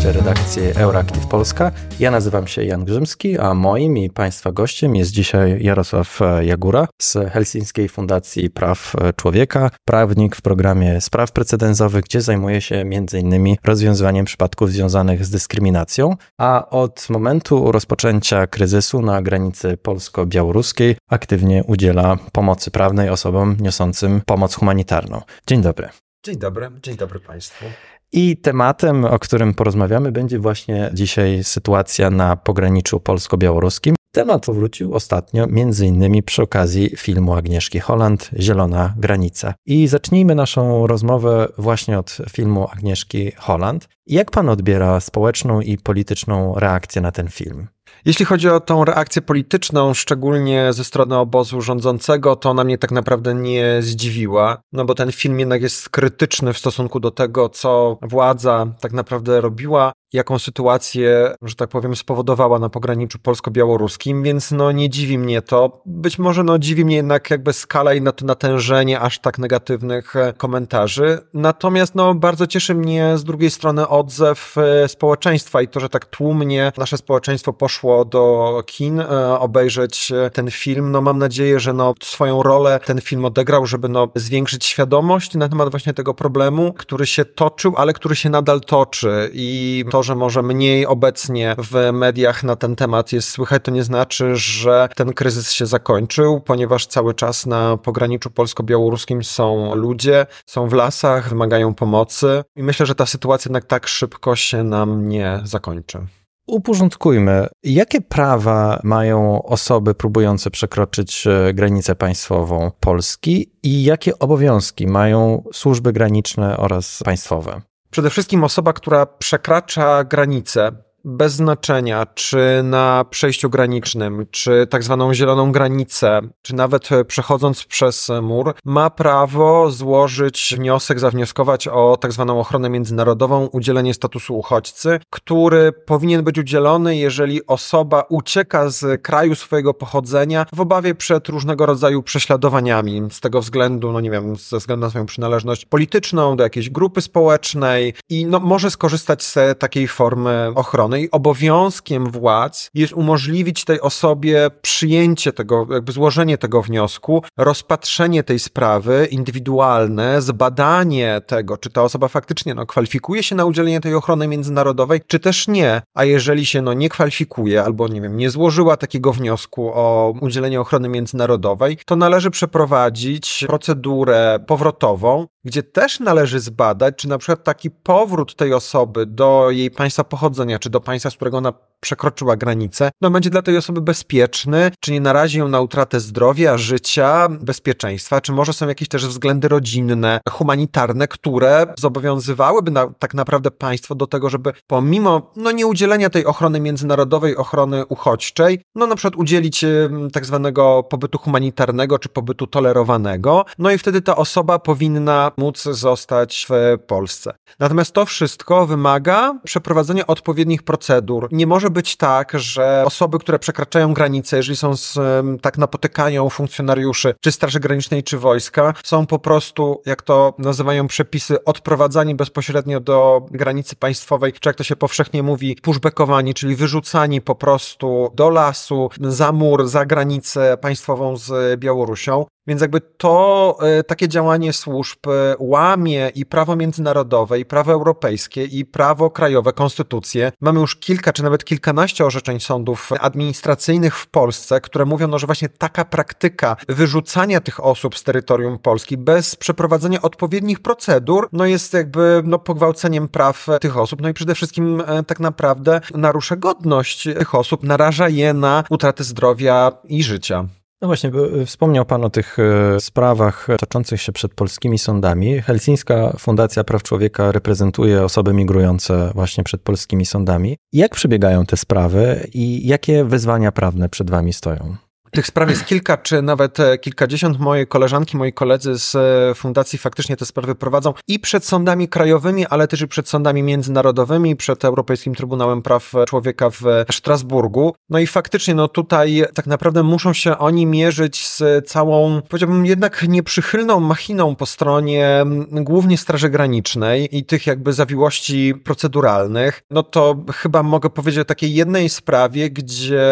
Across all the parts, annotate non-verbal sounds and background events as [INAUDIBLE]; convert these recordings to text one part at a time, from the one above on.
słuchacie redakcji Euractiv Polska. Ja nazywam się Jan Grzymski, a moim i Państwa gościem jest dzisiaj Jarosław Jagura z Helsińskiej Fundacji Praw Człowieka, prawnik w programie spraw precedensowych, gdzie zajmuje się m.in. rozwiązywaniem przypadków związanych z dyskryminacją, a od momentu rozpoczęcia kryzysu na granicy polsko-białoruskiej aktywnie udziela pomocy prawnej osobom niosącym pomoc humanitarną. Dzień dobry. Dzień dobry, dzień dobry Państwu. I tematem, o którym porozmawiamy, będzie właśnie dzisiaj sytuacja na pograniczu polsko-białoruskim. Temat powrócił ostatnio, między innymi przy okazji filmu Agnieszki Holland, Zielona Granica. I zacznijmy naszą rozmowę właśnie od filmu Agnieszki Holland. Jak pan odbiera społeczną i polityczną reakcję na ten film? Jeśli chodzi o tą reakcję polityczną, szczególnie ze strony obozu rządzącego, to ona mnie tak naprawdę nie zdziwiła, no bo ten film jednak jest krytyczny w stosunku do tego, co władza tak naprawdę robiła jaką sytuację, że tak powiem, spowodowała na pograniczu polsko-białoruskim, więc no nie dziwi mnie to. Być może no dziwi mnie jednak jakby skala i natężenie aż tak negatywnych e, komentarzy. Natomiast no bardzo cieszy mnie z drugiej strony odzew e, społeczeństwa i to, że tak tłumnie nasze społeczeństwo poszło do kin e, obejrzeć ten film. No mam nadzieję, że no swoją rolę ten film odegrał, żeby no zwiększyć świadomość na temat właśnie tego problemu, który się toczył, ale który się nadal toczy i to że może mniej obecnie w mediach na ten temat jest słychać, to nie znaczy, że ten kryzys się zakończył, ponieważ cały czas na pograniczu polsko-białoruskim są ludzie, są w lasach, wymagają pomocy i myślę, że ta sytuacja jednak tak szybko się nam nie zakończy. Uporządkujmy, jakie prawa mają osoby próbujące przekroczyć e, granicę państwową Polski i jakie obowiązki mają służby graniczne oraz państwowe? Przede wszystkim osoba, która przekracza granicę, bez znaczenia, czy na przejściu granicznym, czy tak zwaną zieloną granicę, czy nawet przechodząc przez mur, ma prawo złożyć wniosek, zawnioskować o tak zwaną ochronę międzynarodową, udzielenie statusu uchodźcy, który powinien być udzielony, jeżeli osoba ucieka z kraju swojego pochodzenia w obawie przed różnego rodzaju prześladowaniami. Z tego względu, no nie wiem, ze względu na swoją przynależność polityczną, do jakiejś grupy społecznej i no, może skorzystać z takiej formy ochrony strony i obowiązkiem władz jest umożliwić tej osobie przyjęcie tego, jakby złożenie tego wniosku, rozpatrzenie tej sprawy indywidualne, zbadanie tego, czy ta osoba faktycznie no, kwalifikuje się na udzielenie tej ochrony międzynarodowej, czy też nie. A jeżeli się no, nie kwalifikuje albo nie wiem, nie złożyła takiego wniosku o udzielenie ochrony międzynarodowej, to należy przeprowadzić procedurę powrotową, gdzie też należy zbadać, czy na przykład taki powrót tej osoby do jej państwa pochodzenia, czy do państwa, z którego ona przekroczyła granicę, no będzie dla tej osoby bezpieczny, czy nie narazi ją na utratę zdrowia, życia, bezpieczeństwa, czy może są jakieś też względy rodzinne, humanitarne, które zobowiązywałyby na, tak naprawdę państwo do tego, żeby pomimo no nieudzielenia tej ochrony międzynarodowej, ochrony uchodźczej, no na przykład udzielić tak zwanego pobytu humanitarnego, czy pobytu tolerowanego, no i wtedy ta osoba powinna móc zostać w Polsce. Natomiast to wszystko wymaga przeprowadzenia odpowiednich procedur. Nie może być tak, że osoby, które przekraczają granice, jeżeli są z, tak napotykają funkcjonariuszy czy Straży Granicznej, czy wojska, są po prostu, jak to nazywają przepisy, odprowadzani bezpośrednio do granicy państwowej, czy jak to się powszechnie mówi, pushbackowani, czyli wyrzucani po prostu do lasu, za mur, za granicę państwową z Białorusią. Więc jakby to e, takie działanie służb e, łamie i prawo międzynarodowe, i prawo europejskie, i prawo krajowe, konstytucję. Mamy już kilka, czy nawet kilkanaście orzeczeń sądów administracyjnych w Polsce, które mówią, no, że właśnie taka praktyka wyrzucania tych osób z terytorium Polski bez przeprowadzenia odpowiednich procedur, no jest jakby no, pogwałceniem praw tych osób. No i przede wszystkim e, tak naprawdę narusza godność tych osób, naraża je na utratę zdrowia i życia. No właśnie, e, wspomniał Pan o tych e, sprawach toczących się przed polskimi sądami. Helsińska Fundacja Praw Człowieka reprezentuje osoby migrujące właśnie przed polskimi sądami. Jak przebiegają te sprawy i jakie wyzwania prawne przed Wami stoją? Tych spraw jest kilka, czy nawet e, kilkadziesiąt. Moje koleżanki, moi koledzy z e, fundacji faktycznie te sprawy prowadzą i przed sądami krajowymi, ale też i przed sądami międzynarodowymi, przed Europejskim Trybunałem Praw Człowieka w Strasburgu. No i faktycznie, no tutaj tak naprawdę muszą się oni mierzyć z całą, powiedziałbym, jednak nieprzychylną machiną po stronie głównie Straży Granicznej i tych jakby zawiłości proceduralnych. No to chyba mogę powiedzieć o takiej jednej sprawie, gdzie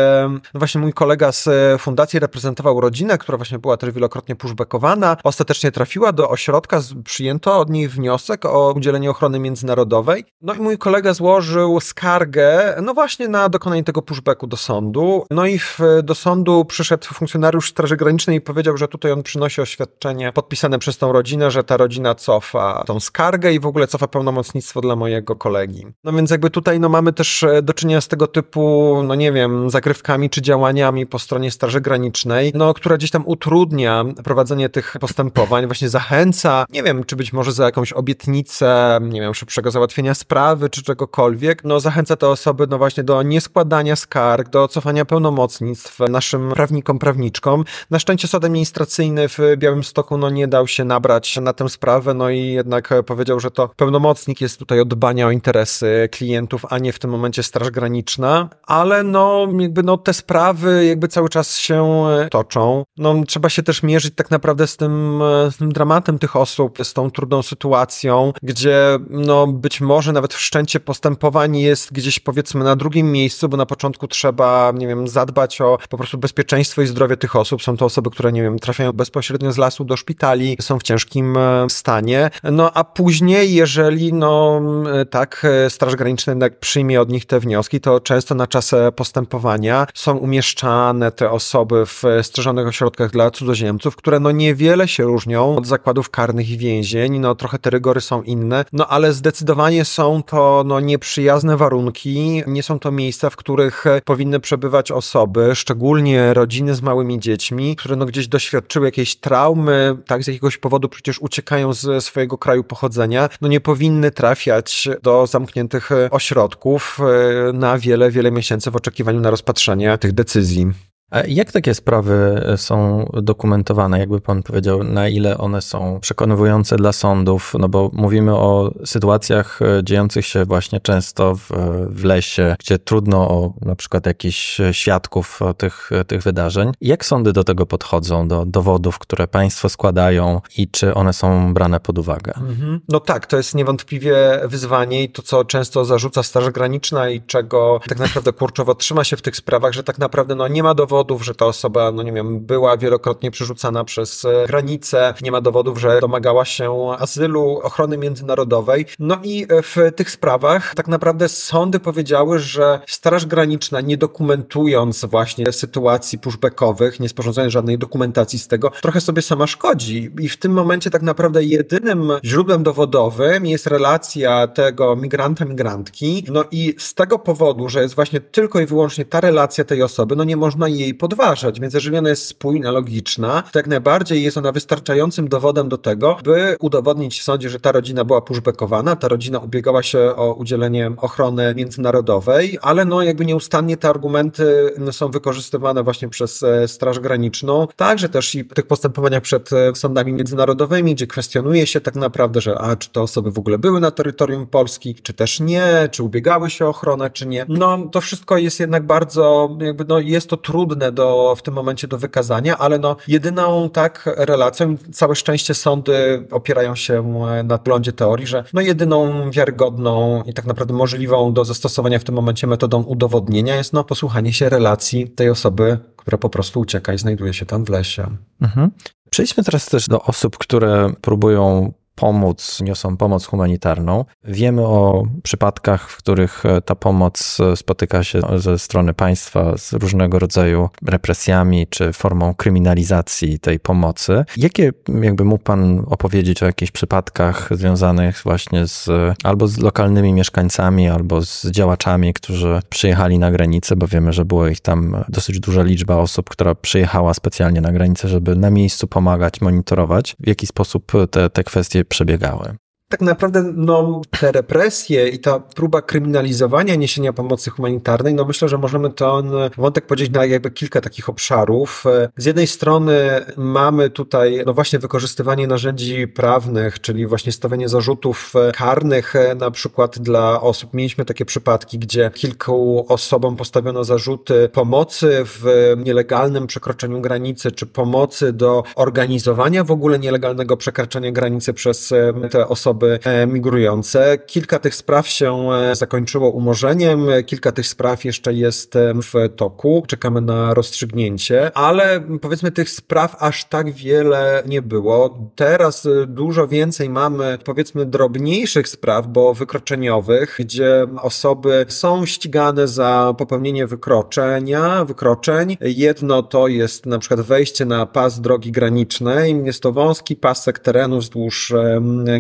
no właśnie mój kolega z fundacji reprezentował rodzinę, która właśnie była też wielokrotnie pushbackowana. Ostatecznie trafiła do ośrodka, przyjęto od niej wniosek o udzielenie ochrony międzynarodowej. No i mój kolega złożył skargę, no właśnie na dokonanie tego pushbacku do sądu. No i w, do sądu przyszedł funkcjonariusz Straży Granicznej i powiedział, że tutaj on przynosi oświadczenie podpisane przez tą rodzinę, że ta rodzina cofa tą skargę i w ogóle cofa pełnomocnictwo dla mojego kolegi. No więc jakby tutaj no mamy też do czynienia z tego typu, no nie wiem, zagrywkami czy działaniami po stronie Straży Granicznej, no która gdzieś tam utrudnia prowadzenie tych postępowań, właśnie zachęca, nie wiem, czy być może za jakąś obietnicę, nie wiem, szybszego załatwienia sprawy, czy czegokolwiek, no zachęca te osoby, no właśnie do nieskładania skarg, do cofania pełnomocnictw naszym prawnikom, prawniczkom. Na szczęście sąd administracyjny w Białymstoku, no nie dał się nabrać na tę sprawę, no i jednak powiedział, że to pełnomocnik jest tutaj od dbania o interesy klientów, a nie w tym momencie Straż Graniczna, ale no jakby no te sprawy jakby cały czas się toczą. No trzeba się też mierzyć tak naprawdę z tym, z tym dramatem tych osób, z tą trudną sytuacją, gdzie no być może nawet wszczęcie postępowań jest gdzieś powiedzmy na drugim miejscu, bo na początku trzeba, nie wiem, zadbać o po prostu bezpieczeństwo i zdrowie tych osób. Są to osoby, które, nie wiem, trafiają bezpośrednio z lasu do szpitali, są w ciężkim e, stanie. No a później, jeżeli no e, tak e, Straż Graniczna jednak przyjmie od nich te wnioski, to często na czas postępowania są umieszczane te osoby w strzeżonych ośrodkach dla cudzoziemców, które no niewiele się różnią od zakładów karnych i więzień, no trochę te rygory są inne, no ale zdecydowanie są to no nieprzyjazne warunki, nie są to miejsca, w których powinny przebywać osoby, szczególnie rodziny z małymi dziećmi, które no gdzieś doświadczyły jakiejś traumy, tak z jakiegoś powodu przecież uciekają z swojego kraju pochodzenia, no nie powinny trafiać do zamkniętych ośrodków e, na wiele, wiele miesięcy w oczekiwaniu na rozpatrzenie tych decyzji. Jak takie sprawy są dokumentowane? Jakby pan powiedział, na ile one są przekonywujące dla sądów? No bo mówimy o sytuacjach e, dziejących się właśnie często w, w lesie, gdzie trudno o na przykład jakichś świadków tych, tych wydarzeń. Jak sądy do tego podchodzą, do dowodów, które państwo składają i czy one są brane pod uwagę? Mhm. No tak, to jest niewątpliwie wyzwanie i to, co często zarzuca Straż Graniczna i czego tak naprawdę kurczowo trzyma się w tych sprawach, że tak naprawdę no, nie ma dowodów, dowodów, że ta osoba, no nie wiem, była wielokrotnie przerzucana przez e, granicę, nie ma dowodów, że domagała się azylu, ochrony międzynarodowej. No i e, w tych sprawach tak naprawdę sądy powiedziały, że Straż Graniczna, nie dokumentując właśnie sytuacji pushbackowych, nie sporządzając żadnej dokumentacji z tego, trochę sobie sama szkodzi. I w tym momencie tak naprawdę jedynym źródłem dowodowym jest relacja tego migranta, migrantki. No i z tego powodu, że jest właśnie tylko i wyłącznie ta relacja tej osoby, no nie można jej jej podważać. Więc jeżeli ona jest spójna, logiczna, to jak najbardziej jest ona wystarczającym dowodem do tego, by udowodnić w sądzie, że ta rodzina była pushbackowana, ta rodzina ubiegała się o udzielenie ochrony międzynarodowej, ale no jakby nieustannie te argumenty są wykorzystywane właśnie przez e, Straż Graniczną, także też i w tych postępowaniach przed e, sądami międzynarodowymi, gdzie kwestionuje się tak naprawdę, że a czy te osoby w ogóle były na terytorium Polski, czy też nie, czy ubiegały się o ochronę, czy nie. No to wszystko jest jednak bardzo, jakby no jest to trudne do, w tym momencie do wykazania, ale no jedyną tak relacją, całe szczęście sądy opierają się na glądzie teorii, że no jedyną wiarygodną i tak naprawdę możliwą do zastosowania w tym momencie metodą udowodnienia jest no posłuchanie się relacji tej osoby, która po prostu ucieka i znajduje się tam w lesie. Mhm. Przejdźmy teraz też do osób, które próbują pomóc, niosą pomoc humanitarną. Wiemy o przypadkach, w których e, ta pomoc e, spotyka się ze strony państwa z różnego rodzaju represjami czy formą kryminalizacji tej pomocy. Jakie jakby mógł Pan opowiedzieć o jakichś przypadkach związanych właśnie z albo z lokalnymi mieszkańcami, albo z działaczami, którzy przyjechali na granicę, bo wiemy, że było ich tam dosyć duża liczba osób, która przyjechała specjalnie na granicę, żeby na miejscu pomagać, monitorować, w jaki sposób te, te kwestie przebiegały. Tak naprawdę no, te represje i ta próba kryminalizowania niesienia pomocy humanitarnej, no myślę, że możemy ten wątek podzielić na jakby kilka takich obszarów. Z jednej strony mamy tutaj no właśnie wykorzystywanie narzędzi prawnych, czyli właśnie stawianie zarzutów karnych na przykład dla osób. Mieliśmy takie przypadki, gdzie kilku osobom postawiono zarzuty pomocy w nielegalnym przekroczeniu granicy, czy pomocy do organizowania w ogóle nielegalnego przekraczania granicy przez te osoby e, migrujące. Kilka tych spraw się e, zakończyło umorzeniem, kilka tych spraw jeszcze jest e, w toku. Czekamy na rozstrzygnięcie, ale powiedzmy tych spraw aż tak wiele nie było. Teraz dużo więcej mamy powiedzmy drobniejszych spraw, bo wykroczeniowych, gdzie osoby są ścigane za popełnienie wykroczenia, wykroczeń. Jedno to jest na przykład wejście na pas drogi granicznej. Jest to wąski pasek terenu wzdłuż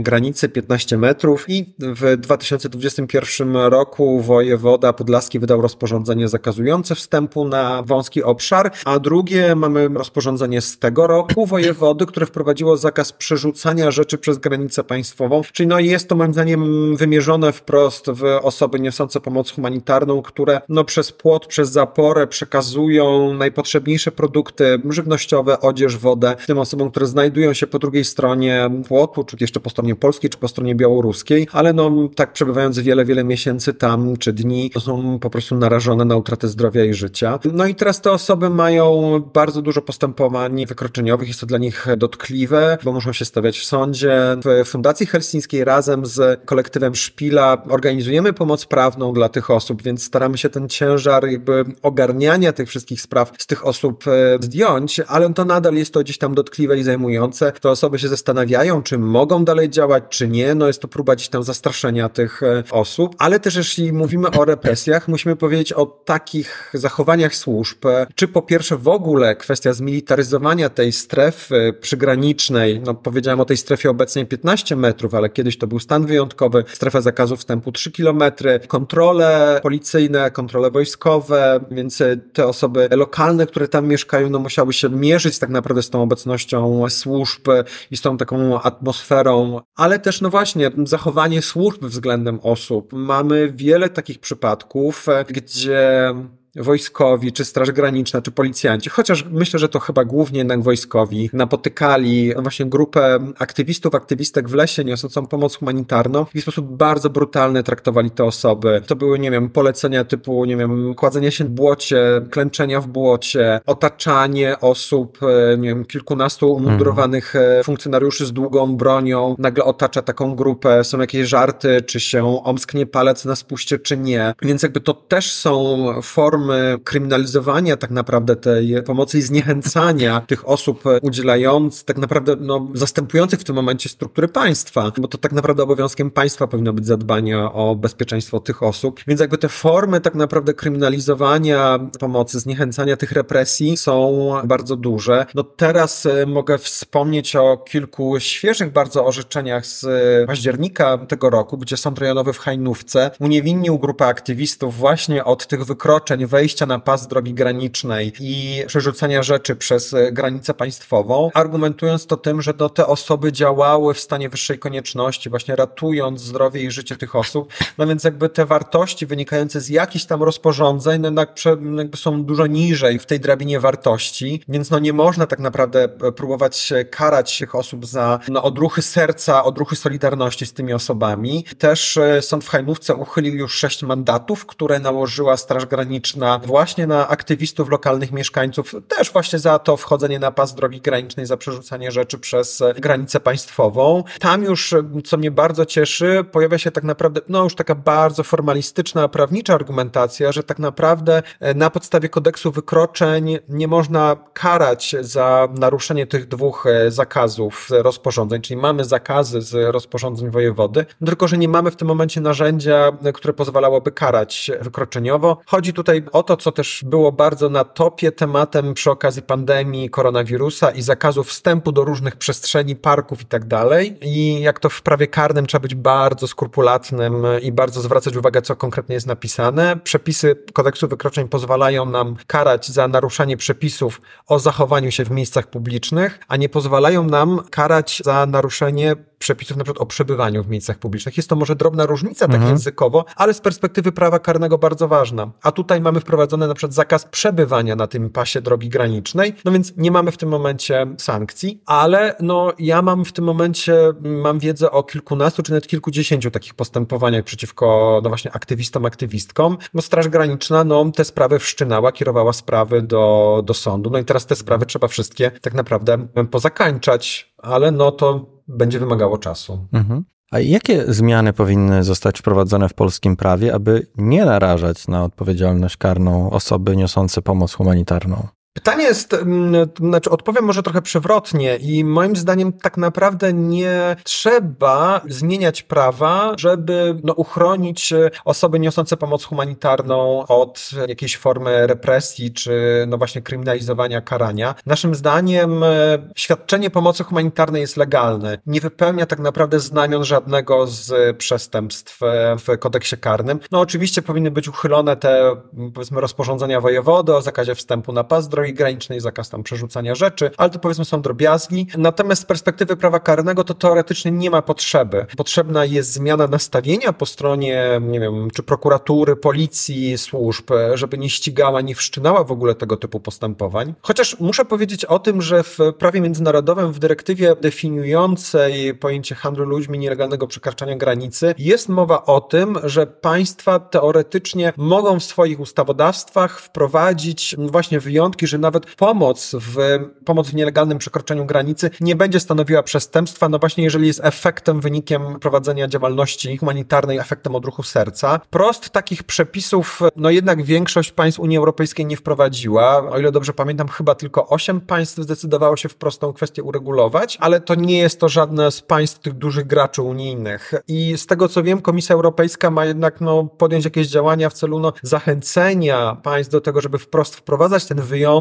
granicy 15 metrów i w 2021 roku wojewoda podlaski wydał rozporządzenie zakazujące wstępu na wąski obszar, a drugie mamy rozporządzenie z tego roku wojewody, które wprowadziło zakaz przerzucania rzeczy przez granicę państwową, czyli no jest to moim zdaniem wymierzone wprost w osoby niosące pomoc humanitarną, które no przez płot, przez zaporę przekazują najpotrzebniejsze produkty żywnościowe, odzież, wodę tym osobom, które znajdują się po drugiej stronie płotu, czy jeszcze po stronie polskiej, czy po stronie białoruskiej, ale no tak przebywając wiele, wiele miesięcy tam, czy dni, to są po prostu narażone na utratę zdrowia i życia. No i teraz te osoby mają bardzo dużo postępowań wykroczeniowych, jest to dla nich dotkliwe, bo muszą się stawiać w sądzie. W Fundacji Helsińskiej razem z kolektywem Szpila organizujemy pomoc prawną dla tych osób, więc staramy się ten ciężar jakby ogarniania tych wszystkich spraw z tych osób e, zdjąć, ale to nadal jest to gdzieś tam dotkliwe i zajmujące. Te osoby się zastanawiają, czy mogą dalej działać, czy nie. No jest to próba gdzieś tam zastraszenia tych e, osób, ale też jeśli mówimy o represjach, musimy powiedzieć o takich zachowaniach służb, czy po pierwsze w ogóle kwestia zmilitaryzowania tej strefy przygranicznej, no powiedziałem o tej strefie obecnej 15 metrów, ale kiedyś to był stan wyjątkowy, strefa zakazu wstępu 3 kilometry, kontrole policyjne, kontrole wojskowe, więc te osoby lokalne, które tam mieszkają, no musiały się mierzyć tak naprawdę z tą obecnością służb i z tą taką atmosferą, ale też no właśnie zachowanie służb względem osób. Mamy wiele takich przypadków, gdzie wojskowi, czy Straż Graniczna, czy policjanci, chociaż myślę, że to chyba głównie jednak wojskowi, napotykali właśnie grupę aktywistów, aktywistek w lesie niosącą pomoc humanitarną i w sposób bardzo brutalny traktowali te osoby. To były, nie wiem, polecenia typu, nie wiem, kładzenie się w błocie, klęczenia w błocie, otaczanie osób, e, nie wiem, kilkunastu umundurowanych mhm. funkcjonariuszy z długą bronią, nagle otacza taką grupę, są jakieś żarty, czy się omsknie palec na spuście, czy nie. Więc jakby to też są formy formy kryminalizowania tak naprawdę tej pomocy i zniechęcania [LAUGHS] tych osób udzielając, tak naprawdę no, zastępujących w tym momencie struktury państwa, bo to tak naprawdę obowiązkiem państwa powinno być zadbanie o bezpieczeństwo tych osób. Więc jakby te formy tak naprawdę kryminalizowania pomocy, zniechęcania tych represji są bardzo duże. No teraz e, mogę wspomnieć o kilku świeżych bardzo orzeczeniach z października tego roku, gdzie sąd rejonowy w Hajnówce uniewinnił grupę aktywistów właśnie od tych wykroczeń wejścia na pas drogi granicznej i przerzucania rzeczy przez e, granicę państwową, argumentując to tym, że no, te osoby działały w stanie wyższej konieczności, właśnie ratując zdrowie i życie tych osób. No więc jakby te wartości wynikające z jakichś tam rozporządzeń, no jednak jakby są dużo niżej w tej drabinie wartości, więc no nie można tak naprawdę e, próbować karać tych osób za no, odruchy serca, odruchy solidarności z tymi osobami. Też e, sąd w Hajnówce uchylił już sześć mandatów, które nałożyła Straż Graniczna na właśnie na aktywistów lokalnych mieszkańców, też właśnie za to wchodzenie na pas drogi granicznej, za przerzucanie rzeczy przez granicę państwową. Tam już, co mnie bardzo cieszy, pojawia się tak naprawdę, no już taka bardzo formalistyczna, prawnicza argumentacja, że tak naprawdę e, na podstawie kodeksu wykroczeń nie można karać za naruszenie tych dwóch e, zakazów rozporządzeń, czyli mamy zakazy z rozporządzeń wojewody, tylko że nie mamy w tym momencie narzędzia, które pozwalałoby karać wykroczeniowo. Chodzi tutaj o to, co też było bardzo na topie tematem przy okazji pandemii koronawirusa i zakazu wstępu do różnych przestrzeni, parków i tak dalej. I jak to w prawie karnym trzeba być bardzo skrupulatnym i bardzo zwracać uwagę, co konkretnie jest napisane. Przepisy kodeksu wykroczeń pozwalają nam karać za naruszanie przepisów o zachowaniu się w miejscach publicznych, a nie pozwalają nam karać za naruszenie przepisów na przykład o przebywaniu w miejscach publicznych. Jest to może drobna różnica tak mhm. językowo, ale z perspektywy prawa karnego bardzo ważna. A tutaj mamy wprowadzony na przykład zakaz przebywania na tym pasie drogi granicznej, no więc nie mamy w tym momencie sankcji, ale no ja mam w tym momencie, mam wiedzę o kilkunastu czy nawet kilkudziesięciu takich postępowaniach przeciwko no właśnie aktywistom, aktywistkom, bo Straż Graniczna no te sprawy wszczynała, kierowała sprawy do, do sądu, no i teraz te sprawy trzeba wszystkie tak naprawdę pozakańczać, ale no to będzie wymagało czasu. Mhm. A jakie zmiany powinny zostać wprowadzone w polskim prawie, aby nie narażać na odpowiedzialność karną osoby niosące pomoc humanitarną? Pytanie jest, mm, znaczy odpowiem może trochę przewrotnie i moim zdaniem tak naprawdę nie trzeba zmieniać prawa, żeby no, uchronić osoby niosące pomoc humanitarną od jakiejś formy represji czy no właśnie kryminalizowania, karania. Naszym zdaniem e, świadczenie pomocy humanitarnej jest legalne. Nie wypełnia tak naprawdę znamion żadnego z przestępstw w kodeksie karnym. No oczywiście powinny być uchylone te powiedzmy rozporządzenia wojewody o zakazie wstępu na pas granicznej, zakaz tam przerzucania rzeczy, ale to powiedzmy są drobiazgi. Natomiast z perspektywy prawa karnego to teoretycznie nie ma potrzeby. Potrzebna jest zmiana nastawienia po stronie, nie wiem, czy prokuratury, policji, służb, żeby nie ścigała, nie wszczynała w ogóle tego typu postępowań. Chociaż muszę powiedzieć o tym, że w prawie międzynarodowym, w dyrektywie definiującej pojęcie handlu ludźmi, nielegalnego przekraczania granicy, jest mowa o tym, że państwa teoretycznie mogą w swoich ustawodawstwach wprowadzić właśnie wyjątki, że nawet pomoc w, pomoc w nielegalnym przekroczeniu granicy nie będzie stanowiła przestępstwa, no właśnie jeżeli jest efektem, wynikiem prowadzenia działalności humanitarnej, efektem odruchu serca. Prost takich przepisów, no jednak większość państw Unii Europejskiej nie wprowadziła. O ile dobrze pamiętam, chyba tylko osiem państw zdecydowało się w prostą kwestię uregulować, ale to nie jest to żadne z państw tych dużych graczy unijnych. I z tego co wiem, Komisja Europejska ma jednak no, podjąć jakieś działania w celu no, zachęcenia państw do tego, żeby wprost wprowadzać ten wyjątek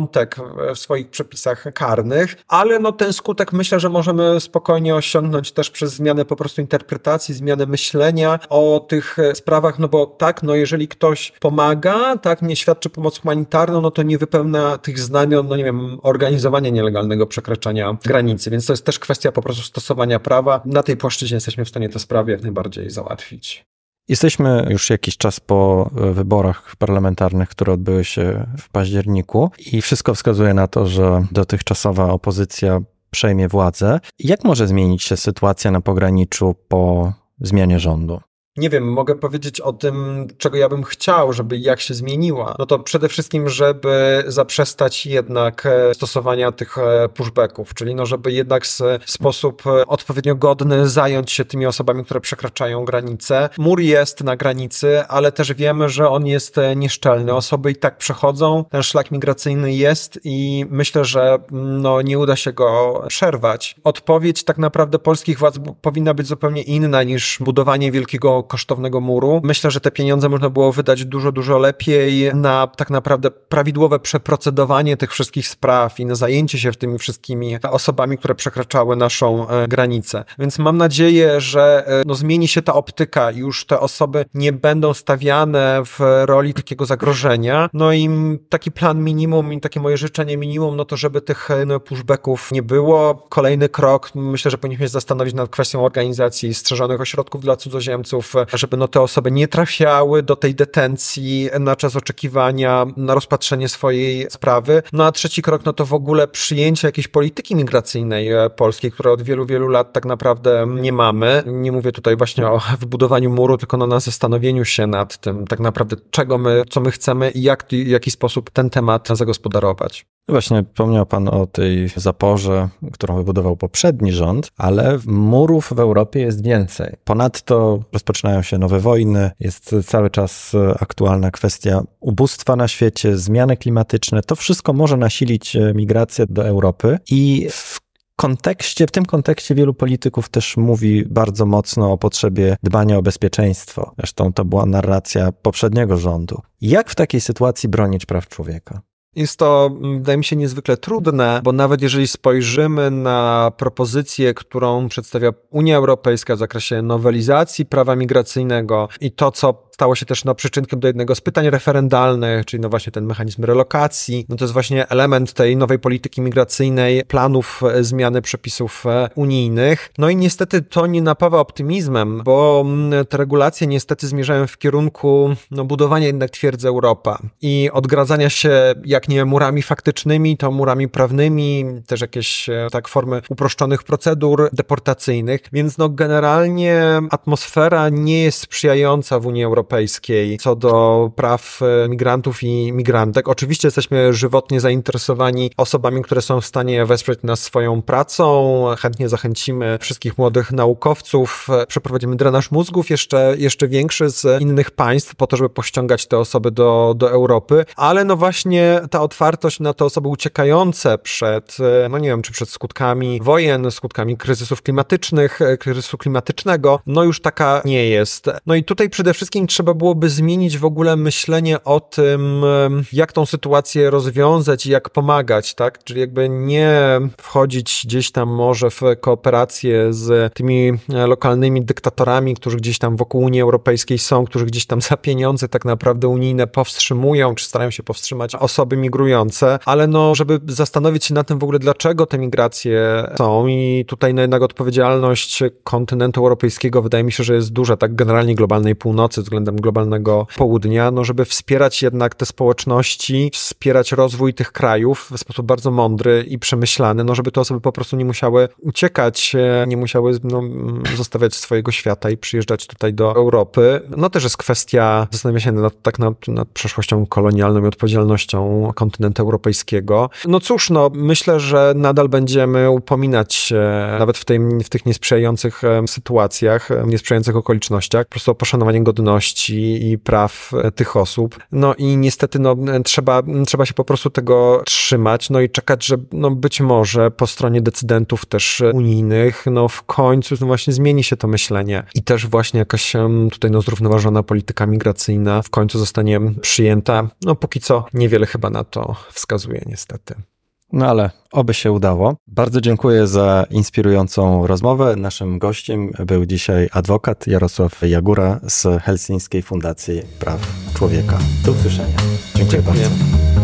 w swoich przepisach karnych, ale no ten skutek myślę, że możemy spokojnie osiągnąć też przez zmianę po prostu interpretacji, zmianę myślenia o tych sprawach, no bo tak, no jeżeli ktoś pomaga, tak, nie świadczy pomoc humanitarną, no to nie wypełnia tych znamion, no nie wiem, organizowania nielegalnego przekraczania granicy, więc to jest też kwestia po prostu stosowania prawa. Na tej płaszczyźnie jesteśmy w stanie te sprawy jak najbardziej załatwić. Jesteśmy już jakiś czas po e, wyborach parlamentarnych, które odbyły się w październiku, i wszystko wskazuje na to, że dotychczasowa opozycja przejmie władzę. Jak może zmienić się sytuacja na pograniczu po zmianie rządu? Nie wiem, mogę powiedzieć o tym, czego ja bym chciał, żeby jak się zmieniła. No to przede wszystkim, żeby zaprzestać jednak e, stosowania tych e, pushbacków, czyli no, żeby jednak w sposób e, odpowiednio godny zająć się tymi osobami, które przekraczają granicę. Mur jest na granicy, ale też wiemy, że on jest nieszczelny. Osoby i tak przechodzą, ten szlak migracyjny jest i myślę, że no, nie uda się go przerwać. Odpowiedź tak naprawdę polskich władz powinna być zupełnie inna niż budowanie wielkiego kosztownego muru. Myślę, że te pieniądze można było wydać dużo, dużo lepiej na tak naprawdę prawidłowe przeprocedowanie tych wszystkich spraw i na zajęcie się tymi wszystkimi osobami, które przekraczały naszą e, granicę. Więc mam nadzieję, że e, no, zmieni się ta optyka już te osoby nie będą stawiane w roli takiego zagrożenia. No i taki plan minimum i takie moje życzenie minimum, no to żeby tych e, no, pushbacków nie było. Kolejny krok, myślę, że powinniśmy się zastanowić nad kwestią organizacji strzeżonych ośrodków dla cudzoziemców, żeby no te osoby nie trafiały do tej detencji na czas oczekiwania na rozpatrzenie swojej sprawy. No a trzeci krok, no to w ogóle przyjęcie jakiejś polityki migracyjnej e, polskiej, której od wielu, wielu lat tak naprawdę nie mamy. Nie mówię tutaj właśnie o wybudowaniu muru, tylko no na zastanowieniu się nad tym tak naprawdę czego my, co my chcemy i jak, w jaki sposób ten temat zagospodarować. Właśnie wspomniał Pan o tej zaporze, którą wybudował poprzedni rząd, ale murów w Europie jest więcej. Ponadto rozpoczynają się nowe wojny, jest cały czas aktualna kwestia ubóstwa na świecie, zmiany klimatyczne. To wszystko może nasilić migrację do Europy i w kontekście, w tym kontekście wielu polityków też mówi bardzo mocno o potrzebie dbania o bezpieczeństwo. Zresztą to była narracja poprzedniego rządu. Jak w takiej sytuacji bronić praw człowieka? Jest to, wydaje mi się, niezwykle trudne, bo nawet jeżeli spojrzymy na propozycję, którą przedstawia Unia Europejska w zakresie nowelizacji prawa migracyjnego i to, co stało się też no, przyczynkiem do jednego z pytań referendalnych, czyli no właśnie ten mechanizm relokacji. No to jest właśnie element tej nowej polityki migracyjnej, planów e, zmiany przepisów e, unijnych. No i niestety to nie napawa optymizmem, bo mm, te regulacje niestety zmierzają w kierunku no, budowania jednak twierdzy Europa i odgradzania się jak nie murami faktycznymi, to murami prawnymi, też jakieś e, tak formy uproszczonych procedur deportacyjnych, więc no generalnie atmosfera nie jest sprzyjająca w Unii Europejskiej Europejskiej co do praw e, migrantów i migrantek. Oczywiście jesteśmy żywotnie zainteresowani osobami, które są w stanie wesprzeć nas swoją pracą. Chętnie zachęcimy wszystkich młodych naukowców. Przeprowadzimy drenaż mózgów jeszcze, jeszcze większy z innych państw po to, żeby pościągać te osoby do, do Europy. Ale no właśnie ta otwartość na te osoby uciekające przed, e, no nie wiem, czy przed skutkami wojen, skutkami kryzysów klimatycznych, e, kryzysu klimatycznego, no już taka nie jest. No i tutaj przede wszystkim trzeba byłoby zmienić w ogóle myślenie o tym, jak tą sytuację rozwiązać i jak pomagać, tak? Czyli jakby nie wchodzić gdzieś tam może w kooperację z tymi e, lokalnymi dyktatorami, którzy gdzieś tam wokół Unii Europejskiej są, którzy gdzieś tam za pieniądze tak naprawdę unijne powstrzymują, czy starają się powstrzymać osoby migrujące, ale no, żeby zastanowić się na tym w ogóle, dlaczego te migracje są i tutaj no jednak odpowiedzialność kontynentu europejskiego wydaje mi się, że jest duża, tak generalnie globalnej północy względem globalnego południa, no żeby wspierać jednak te społeczności, wspierać rozwój tych krajów w sposób bardzo mądry i przemyślany, no żeby te osoby po prostu nie musiały uciekać, e, nie musiały no, zostawiać swojego świata i przyjeżdżać tutaj do Europy. No też jest kwestia zastanawiania się nad, tak nad, nad przeszłością kolonialną i odpowiedzialnością kontynentu europejskiego. No cóż, no myślę, że nadal będziemy upominać się nawet w, tej, w tych niesprzyjających e, sytuacjach, e, niesprzyjających okolicznościach, po prostu o poszanowanie godności wolności i praw e, tych osób. No i niestety no, trzeba, trzeba się po prostu tego trzymać, no i czekać, że no, być może po stronie decydentów też unijnych, no w końcu no właśnie zmieni się to myślenie i też właśnie jakaś tutaj no, zrównoważona polityka migracyjna w końcu zostanie przyjęta. No póki co niewiele chyba na to wskazuje niestety. No ale oby się udało. Bardzo dziękuję za inspirującą rozmowę. Naszym gościem był dzisiaj adwokat Jarosław Jagura z Helsińskiej Fundacji Praw Człowieka. Do usłyszenia. Dziękuję, dziękuję. bardzo.